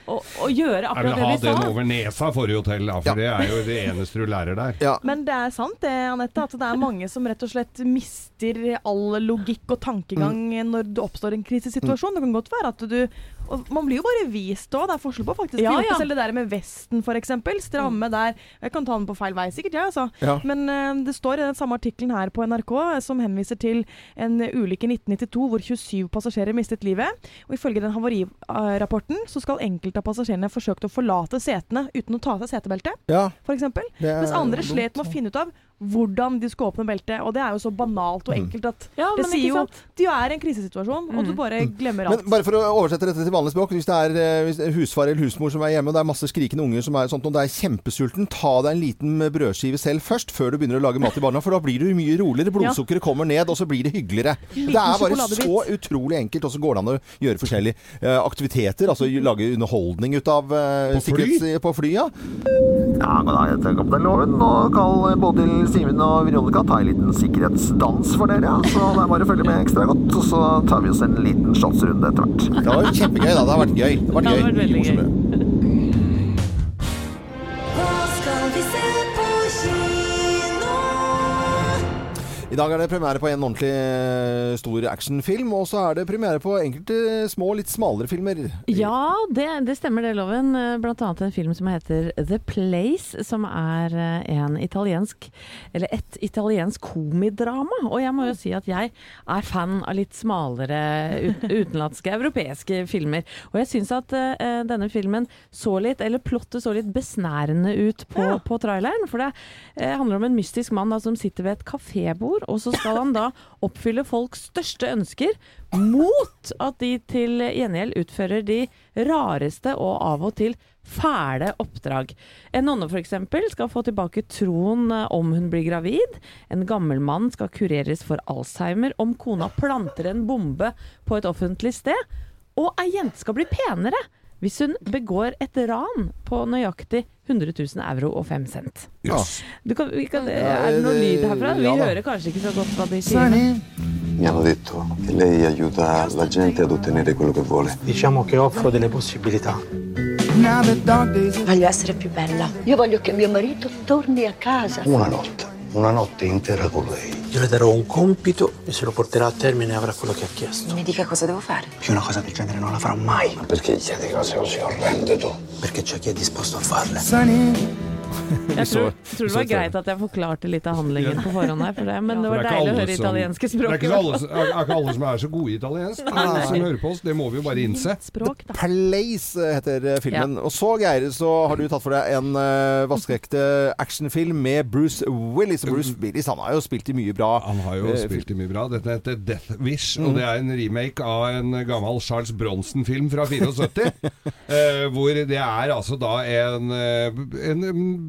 å, å gjøre akkurat det vi sa. ha den over nesa forrige hotell, da, for Ja. det er jo det eneste du lærer der. Ja. Men det er sant det, Anette, at det er mange som rett og slett mister all logikk og tankegang når det oppstår en krisesituasjon. Det kan godt være at du og Man blir jo bare vist òg. Det er forskjell på faktisk Ja, ja. selv det der med vesten, f.eks. Stramme der. Jeg kan ta den på feil vei, sikkert, jeg, altså. Ja. Men uh, det står i den samme artikkelen her på NRK eh, som henviser til en ulykke i 1992 hvor 27 passasjerer mistet livet. Og ifølge den havarirapporten så skal enkelte av passasjerene forsøkt å forlate setene uten å ta av seg setebeltet, ja f.eks. det er Mens andre slet med å finne ut av hvordan de skal åpne beltet. Og det er jo så banalt og enkelt at Ja, det sier jo sant? du er i en krisesituasjon, og du bare glemmer alt. Men bare for å oversette dette til vanlig språk. Hvis det er eh, hvis det husfar eller husmor som er hjemme, og det er masse skrikende unger som er sånt, og det er kjempesulten, ta deg en liten brødskive selv først, før du begynner å lage mat i barna. For da blir du mye roligere. Blodsukkeret kommer ned, og så blir det hyggeligere. Liten Det er bare så utrolig enkelt, og så går det an å gjøre forskjellige eh, aktiviteter. Altså <laughs> lage underholdning ut av eh, På fly? på fly, ja. Ja, god dag, jeg heter Kaptein Loven, og kall Bodil, Simen og Veronica ta en liten sikkerhetsdans for dere. Så det er bare å følge med ekstra godt, og så tar vi oss en liten shotsrunde etter hvert. Det var kjempegøy, da. Det har vært gøy. Det har vært Det har vært veldig gøy. I dag er det premiere på en ordentlig eh, stor actionfilm, og så er det premiere på enkelte små, litt smalere filmer. Ja, det, det stemmer det, Loven. Eh, Blant annet en film som heter The Place, som er eh, en italiensk Eller et italiensk komidrama. Og jeg må jo si at jeg er fan av litt smalere <laughs> utenlandske, europeiske filmer. Og jeg syns at uh, denne filmen så litt, eller plottet så litt besnærende ut på, Ja. på traileren. For det uh, handler om en mystisk mann da, som sitter ved et kafébord, og så skal han da oppfylle folks største ønsker mot at de til gjengjeld utfører de rareste og av og til fæle oppdrag. En nonne f.eks. skal få tilbake troen eh, om hun blir gravid. En gammel mann skal kureres for Alzheimer om kona planter en bombe på et offentlig sted. Og ei jente skal bli penere hvis hun begår et ran på nøyaktig 100 000 euro og 5 cent. Ja. Du kan, vi kan, er det noe det- lyd herfra? Vi ja hører kanskje ikke så godt hva de sier. Mi hanno detto che lei aiuta la gente ad ottenere quello che vuole. Diciamo che offro delle possibilità. Voglio essere più bella. Io voglio che mio marito torni a casa. Una notte, una notte intera con lei. Io le darò un compito e se lo porterà a termine avrà quello che ha chiesto. Mi dica cosa devo fare. Io una cosa del genere non la farò mai, Ma perché chiedi cose così orrende tu? perché c'è chi è disposto a farle. sunny. <laughs> Jeg tror, tror det var greit at jeg forklarte litt av handlingen på forhånd her, for det, men det var det deilig å høre som- italienske Det er språk. ikke, alle, er, er ikke alle som er så gode i italiensk Nei. som hører på oss. Det må vi jo bare innse. Språk, The Place heter filmen. filmen. Og så, Geir, så har du tatt for deg en uh, vaskeekte actionfilm med Bruce Willis. Bruce Willis han har jo spilt i mye bra. Han har jo uh, spilt i mye bra. Dette heter Death Wish, Mm. og det er en remake av en gammel Charles Bronson-film fra 74. uh, <laughs> hvor det er altså da en, eh, en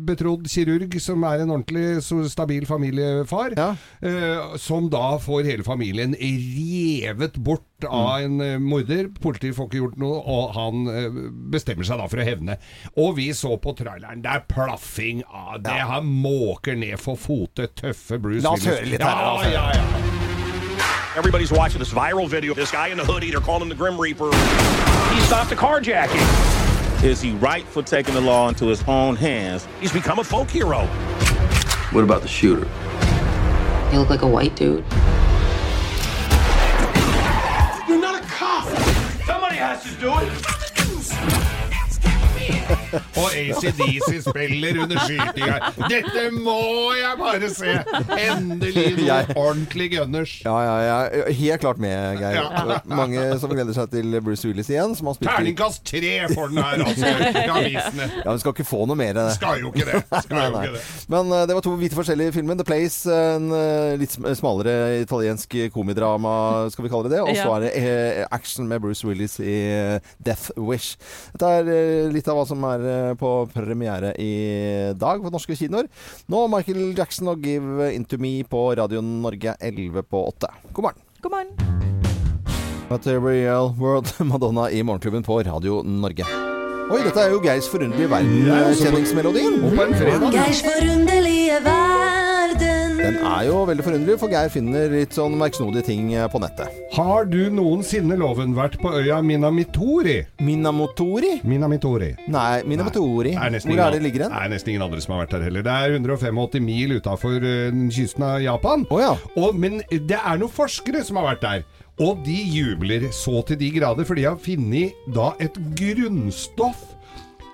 betrodd kirurg som er en ordentlig så stabil familiefar, eh, som da får hele familien revet bort av en eh, morder. Politiet får ikke gjort noe, og han eh, bestemmer seg da for å hevne. Og vi så på traileren. Det er plaffing av det. Han måker ned for fote tøffe Bruce La oss Willis. høre litt her, Ja, altså. ja, ja. Everybody's watching this viral video. This guy in the hoodie, they're calling him the Grim Reaper. He stopped the carjacking. Is he right for taking the law into his own hands? He's become a folk hero. What about the shooter? He look like a white dude. You're not a cop. Somebody has to do it. Og ACDC spiller under skytinga. Dette må jeg bare se! Endelig noe Jeg- ordentlig gunners. Ja, ja, ja. Helt klart med, Geir. Ja. Mange som gleder seg til Bruce Willis igjen. Som har spilt Terningkast tre for den her, altså. i avisene. <laughs> Ja, vi skal ikke få noe mer enn det. Skal jo ikke det. <laughs> Skal Nei, jo ikke det. Men uh, det var to hvite forskjellige filmer. The Place, en uh, litt smalere italiensk komidrama, skal vi kalle det det. Og så Ja. er det uh, action med Bruce Willis i Death Wish. Dette er litt av hva som er eh, på premiere i dag på norske kinoer. Nå Michael Jackson og Give Into Me på Radio Norge 11 på 8. God morgen. God morgen. Material World <laughs> Madonna i Morgenklubben på Radio Norge. Oi, dette er jo Geirs forunderlige verden-kjenningsmelodien. Og på en fredag. Geirs forunderlige verden. Den er jo veldig forunderlig, for Geir finner litt sånn merksnodige ting eh, på nettet. Har du noensinne, Loven, vært på øya Minamitori? Minamotori? Minamitori. Nei, Minamitori. Nei, er Hvor er det ligger den? Det er nesten ingen andre som har vært der heller. Det er 185 mil utafor kysten av Japan. Og, men det er noen forskere som har vært der. Og de jubler så til de grader, for de har funnet da et grunnstoff.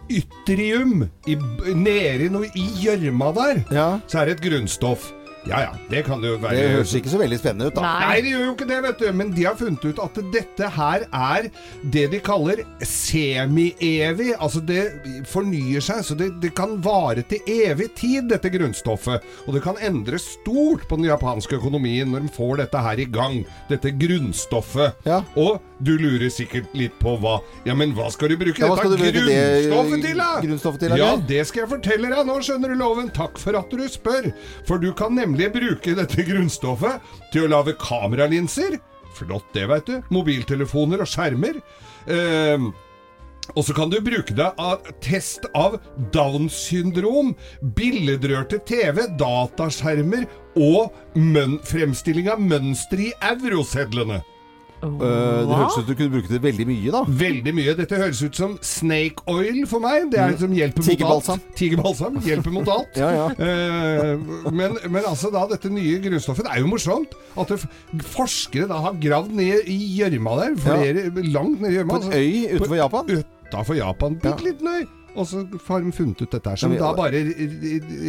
Ytrium i, nede i gjørma der. Så er det et grunnstoff. Ja ja, det kan det jo være. Det høres ikke så veldig spennende ut, da. Nei. det gjør jo ikke det, vet du. Men de har funnet ut at dette her er det de kaller semi-evig. Altså det fornyer seg, så det, det kan vare til evig tid, dette grunnstoffet. Og det kan endre stort på den japanske økonomien når de får dette her i gang. Dette grunnstoffet. Og du lurer sikkert litt på hva Ja, men hva skal du bruke Ja, dette du bruke det grunnstoffet til, da? grunnstoffet til, da, ja, det skal jeg fortelle deg nå, skjønner du, Loven. Takk for at du spør. For du kan nemlig bruke dette grunnstoffet til å lage kameralinser. Flott det, vet du. Mobiltelefoner og skjermer. Eh, og så kan du bruke det av test av Downs syndrom, billedrørte TV, dataskjermer og fremstilling av mønstre i eurosedlene. Eh, det høres ut som du kunne bruke det veldig mye, da. Veldig mye. Dette høres ut som snake oil for meg. Det er Mm. liksom hjelper mot Tigerbalsam. alt. Tigerbalsam. Hjelper mot alt. <laughs> Ja, ja. Eh, men, men altså da, dette nye grunnstoffet Det er jo morsomt at det, forskere da har gravd ned i gjørma der. Flere, Langt ned i gjørma. På en øy utenfor Japan? Utenfor Japan. Bitte liten øy. Og så har de funnet ut dette her, som Ja, vi- da bare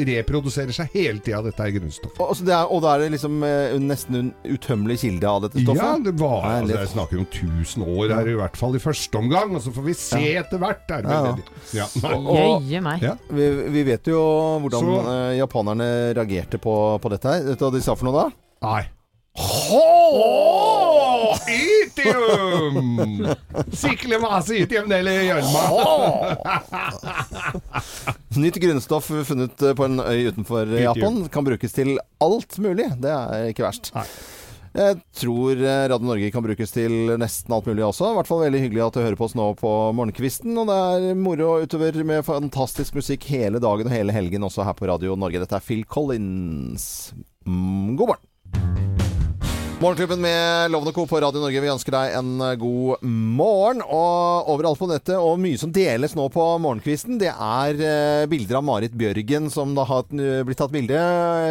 reproduserer seg hele tida, dette her grunnstoffet. Og, det er, og da er det liksom eh, nesten en utømmelig kilde av dette stoffet? Ja, det var Nei, altså, Jeg snakker om 1000 år her, i hvert fall i første omgang. Og så får vi se Ja. etter hvert. Er det Ja, ja. Og-. Ja. Vi, vi vet jo hvordan Så- eh, japanerne reagerte på, på dette her. Vet du hva de sa for noe da? Nei. Hå! Itium! <laughs> Sikle masse itium ned i gjørma. <laughs> Nytt grunnstoff funnet eh, på en øy utenfor Itium. Japan. Kan brukes til alt mulig. Det er ikke verst. Jeg tror eh, Radio Norge kan brukes til nesten alt mulig også. I hvert fall veldig hyggelig at du hører på oss nå på morgenkvisten. Og det er moro utover med fantastisk musikk hele dagen og hele helgen også her på Radio Norge. Dette er Phil Collins. Mm, god morgen. Morgenklubben med Lovende Co. på Radio Norge. Vi ønsker deg en eh, god morgen. Og overalt på nettet, og mye som deles nå på morgenkvisten, det er eh, bilder av Marit Bjørgen som da har eh, blitt tatt bilde.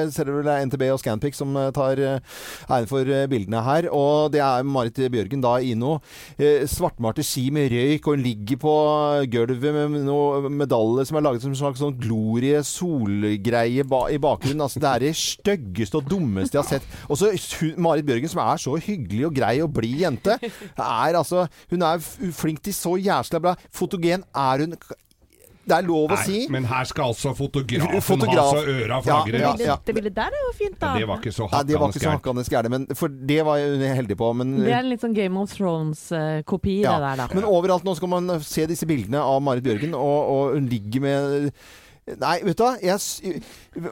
Ser du vel det er NTB og Scanpic som tar æren for bildene her. Og det er Marit Bjørgen da i noe svartmalte ski med røyk, og hun ligger på gulvet med noe medalje som er laget som en slags sånn glorie solgreie i bakgrunnen. Altså, det er det styggeste og dummeste jeg har sett. Og så Marit Bjørgen, som er så hyggelig og grei og blid jente, er altså Hun er flink til så jæsla bra. Fotogen er hun Det er lov å si. Men her skal altså fotografen Fotograf. ha så øra Ja, flagrer. ja, Det, ja. det bildet der er jo fint, da. Ja, det var ikke så hakkende gærent. for det var hun heldig på. Men, Det er en litt sånn Game of Thrones-kopi, ja. det der, da. men overalt nå skal man se disse bildene av Marit Bjørgen, og, og hun ligger med Nei, vet du hva. Jeg,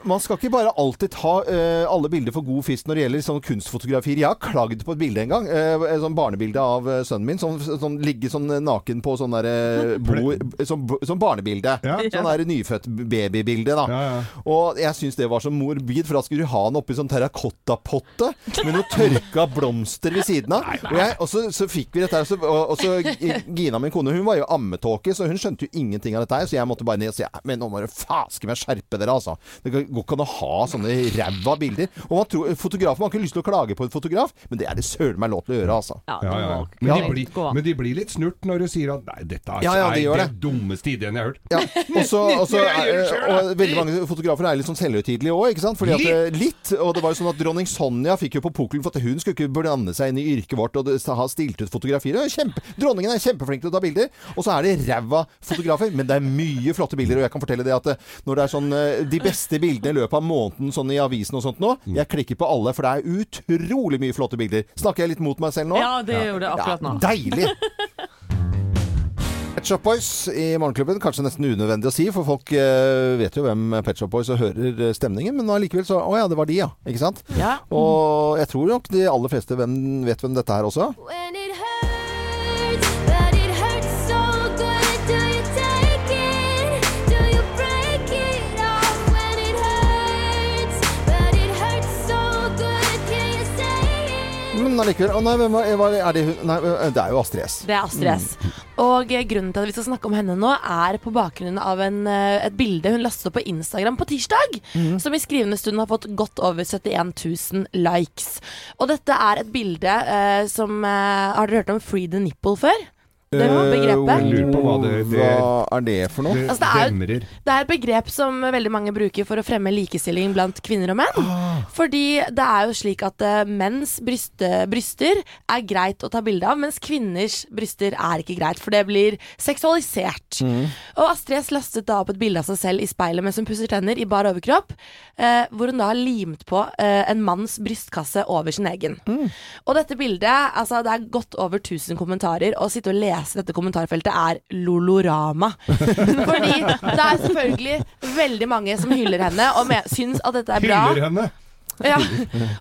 man skal ikke bare alltid ta uh, alle bilder for god fisk når det gjelder sånne kunstfotografier. Jeg har klagd på et bilde en gang. Uh, et sånn barnebilde av uh, sønnen min. Sånn, sånn ligge sånn naken på sånn derre bord Sånn, sånn barnebilde. Ja. Sånn der nyfødt babybilde, da. Ja, ja. Og jeg syns det var så morbid, for da skulle du ha den oppi sånn terrakottapotte med noe tørka blomster ved siden av. Og, jeg, og så, så fikk vi dette her, og så, og, så Gina, min kone, hun var jo ammetåke, så hun skjønte jo ingenting av dette her, så jeg måtte bare ned og si Men nå må dere faske meg skjerpe dere, altså. Det går ikke an å ha sånne ræva bilder. Og man tror, fotografen har ikke lyst til å klage på en fotograf, men det er det søren meg lov til å gjøre, altså. Ja, Ja, ja. Men, de blir, men de blir litt snurt når du sier at Nei, dette er, Ja, ja, de er det det. dummeste ideen jeg har hørt. Ja, Også, også, og, <laughs> veldig mange fotografer er litt sånn selvhøytidelige òg, ikke sant? Fordi at, eh, litt. Og det var jo sånn at dronning Sonja fikk jo på pukkelen for at hun skulle ikke blande seg inn i yrket vårt og ha stilt ut fotografier. Er Kjempe, dronningen er kjempeflink til å ta bilder, og så er det ræva fotografer. Men det er mye flotte bilder, og jeg kan fortelle det at når det er sånn eh, de beste bildene i løpet av måneden sånn i avisen og sånt nå, jeg klikker på alle, for det er utrolig mye flotte bilder. Snakker jeg litt mot meg selv nå? Ja, det gjorde det akkurat nå. Ja, deilig! Pet Shop Boys i Morgenklubben. Kanskje nesten unødvendig å si, for folk eh, vet jo hvem Pet Shop Boys og hører eh, stemningen. Men allikevel så Å ja, det var de, ja. Ikke sant? Ja. Og jeg tror nok de aller fleste vet hvem dette er også. Men allikevel Å nei, hvem var er det hun Nei, det er jo Astrid S. Det er Astrid S. Og eh, grunnen til at vi skal snakke om henne nå, er på bakgrunn av en, eh, et bilde hun lastet opp på Instagram på tirsdag, som i skrivende stund har fått godt over 71 000 likes. Og dette er et bilde eh, som eh, Har dere hørt om free the nipple før? Det var begrepet. Jeg lurer på hva det, det, Hva er det for noe? det Altså, det er. Det er et begrep som veldig mange bruker for å fremme likestilling blant kvinner og menn. Fordi det er jo slik at eh, menns bryste, bryster er greit å ta bilde av, mens kvinners bryster er ikke greit, for det blir seksualisert. Og Astrid S lastet da opp et bilde av seg selv i speilet mens hun pusser tenner i bar overkropp, eh, hvor hun da har limt på eh, en manns brystkasse over sin egen. Og dette bildet, altså det er godt over 1000 kommentarer, og å sitte og lese dette kommentarfeltet er lolorama. <laughs> Fordi det er selvfølgelig veldig mange som hyller henne og syns at dette er bra. Hyller henne. <laughs> Ja.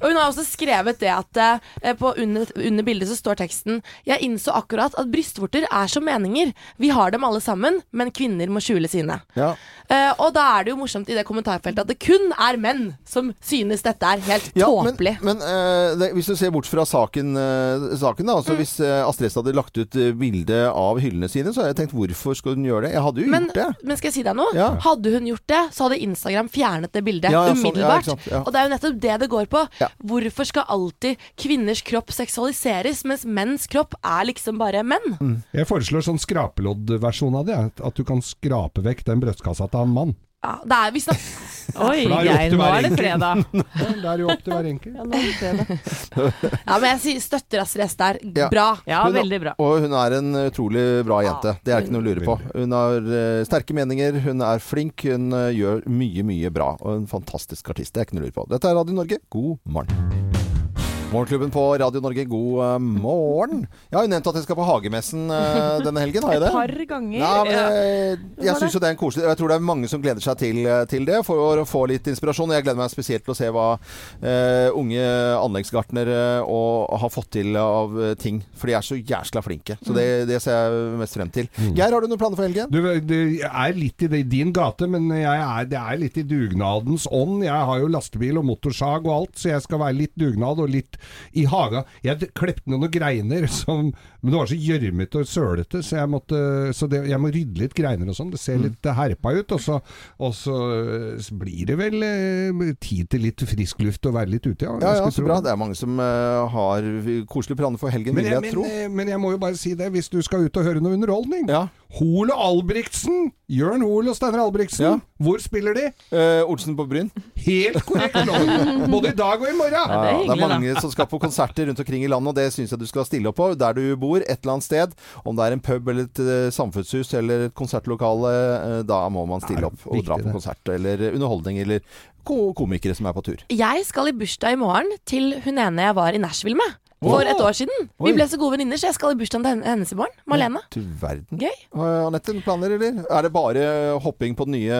Og hun har også skrevet det at eh, på under, under bildet så står teksten Jeg innså akkurat at brystvorter er som meninger. Vi har dem alle sammen, men kvinner må skjule sine. Ja. Eh, og da er det jo morsomt i det kommentarfeltet at det kun er menn som synes dette er helt Ja, men, tåpelig. men eh, det, hvis du ser bort fra saken, eh, saken da, Mm. altså Hvis eh, Astrid S hadde lagt ut uh, bilde av hyllene sine, så hadde jeg tenkt hvorfor skulle hun gjøre det? Jeg hadde jo Men, gjort det. men skal jeg si deg noe? Ja. Hadde hun gjort det, så hadde Instagram fjernet det bildet Ja, ja, sånn, ja, umiddelbart. ja. Og det er jo nettopp det det går på. Ja. Hvorfor skal alltid kvinners kropp seksualiseres, mens menns kropp er liksom bare menn? Mm. Jeg foreslår sånn skrapeloddversjon av det. At du kan skrape vekk den brystkassa til en mann. Ja, det er, vi snakker Oi, er Geir, <laughs> nå er det fredag. Ja, Det er jo opp til hver enkelt. <laughs> Ja, nå er det fredag. Ja, men jeg sier- støtter Astrid S der. Bra. Ja, Hun- veldig bra. Og hun er en utrolig bra jente. Det er ikke noe å lure på. Hun har uh, sterke meninger, hun er flink, hun uh, gjør mye, mye bra. Og en fantastisk artist. Det er ikke noe å lure på. Dette er Radio Norge, god morgen. Morgenklubben på Radio Norge, god eh, morgen. Jeg har jo nevnt at jeg skal på Hagemessen eh, denne helgen, har jeg <laughs> det? Et par ganger. Nei, men Ja. jeg, jeg syns jo det er en koselig Jeg tror det er mange som gleder seg til, til det for å få litt inspirasjon. Jeg gleder meg spesielt til å se hva uh, unge anleggsgartnere uh, har fått til av eh, ting. For de er så jæskla flinke. Så det, det ser jeg mest frem til. Geir, har du noen planer for helgen? Du, det er litt i din gate, men jeg er, det er litt i dugnadens ånd. Jeg har jo lastebil og motorsag og alt, så jeg skal være litt dugnad og litt i haga. Jeg klepte noen greiner som Men det var så gjørmete og sølete, så jeg måtte Så det, jeg må rydde litt greiner og sånn. Det ser litt eh, herpa ut. Og så, og så eh, blir det vel eh, tid til litt frisk luft og være litt ute, ja. Ja, ja, så bra. det. Er mange som uh, har koselige planer for helgen, Men vil jeg, men, tro. men jeg må jo bare si det, hvis du skal ut og høre noe underholdning. Ja. Hole Albrigtsen, Jørn Hoel og Steinar Albrigtsen, hvor spiller de? Eh, Olsen på Bryn. Helt korrekt! <laughs> Både i dag og i morgen. Ja, ja, det er mange som skal på konserter rundt omkring i landet, og det syns jeg du skal stille opp på. Der du bor, et eller annet sted. Om det er en pub eller et eh, samfunnshus eller et konsertlokale, eh, da må man stille opp og dra på det. konsert eller underholdning eller komikere som er på tur. Jeg skal i bursdag i morgen til hun ene jeg var i Nashville med. For et år siden. Oi. Vi ble så gode venninner, så jeg skal i bursdagen til hennes i morgen. Malene. Du verden. Gøy. Har Anette planer, eller? Er det bare hopping på den nye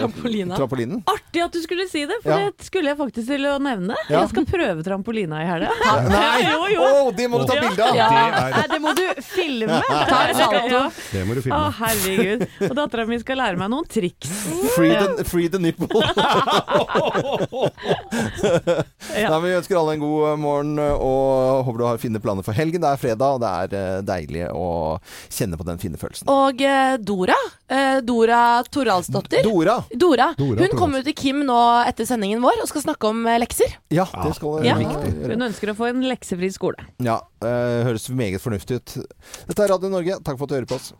Trampolina. trampolinen? Artig at du skulle si det, for Ja. det skulle jeg faktisk til å nevne. Ja. Jeg skal prøve trampolina i helga. Nei! <laughs> Jo, jo. Å, det må du ta bilde av! Ja. Det er- det må du filme. <laughs> Ta en salto. Det må du filme. Å, herregud. Og dattera mi skal lære meg noen triks. Free the, free the nipple. <laughs> Nei, vi ønsker alle en god morgen og håper du har fine planer for helgen. Det er fredag, og det er eh, deilig å kjenne på den fine følelsen. Og eh, Dora. Eh, Dora Toralsdottir. Dora. Dora. Dora Hun kommer til Kim nå etter sendingen vår og skal snakke om lekser. Ja, det skal Ja. Hun ønsker å få en leksefri skole. Ja, høres meget fornuftig ut. Dette er Radio Norge. Takk for at du hører på oss.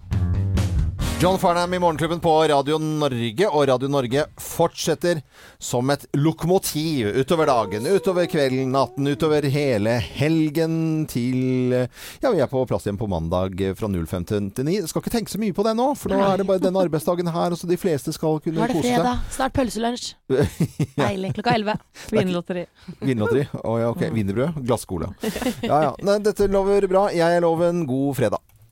John Farnham i Morgenklubben på Radio Norge, og Radio Norge fortsetter som et lokomotiv utover dagen, utover kvelden, natten, utover hele helgen til Ja, vi er på plass igjen på mandag fra 05 til 9. Skal ikke tenke så mye på det nå, for nå er det bare denne arbeidsdagen her, og så de fleste skal kunne Nå kunne er det fredag. Snart pølselunsj. <laughs> seg. Deilig. Klokka 11. <laughs> Vinlotteri. Vinlotteri. Å ja, ok. Wienerbrød. Glasskole. <laughs> Ja ja. Nei, dette lover bra. Jeg lover en god fredag.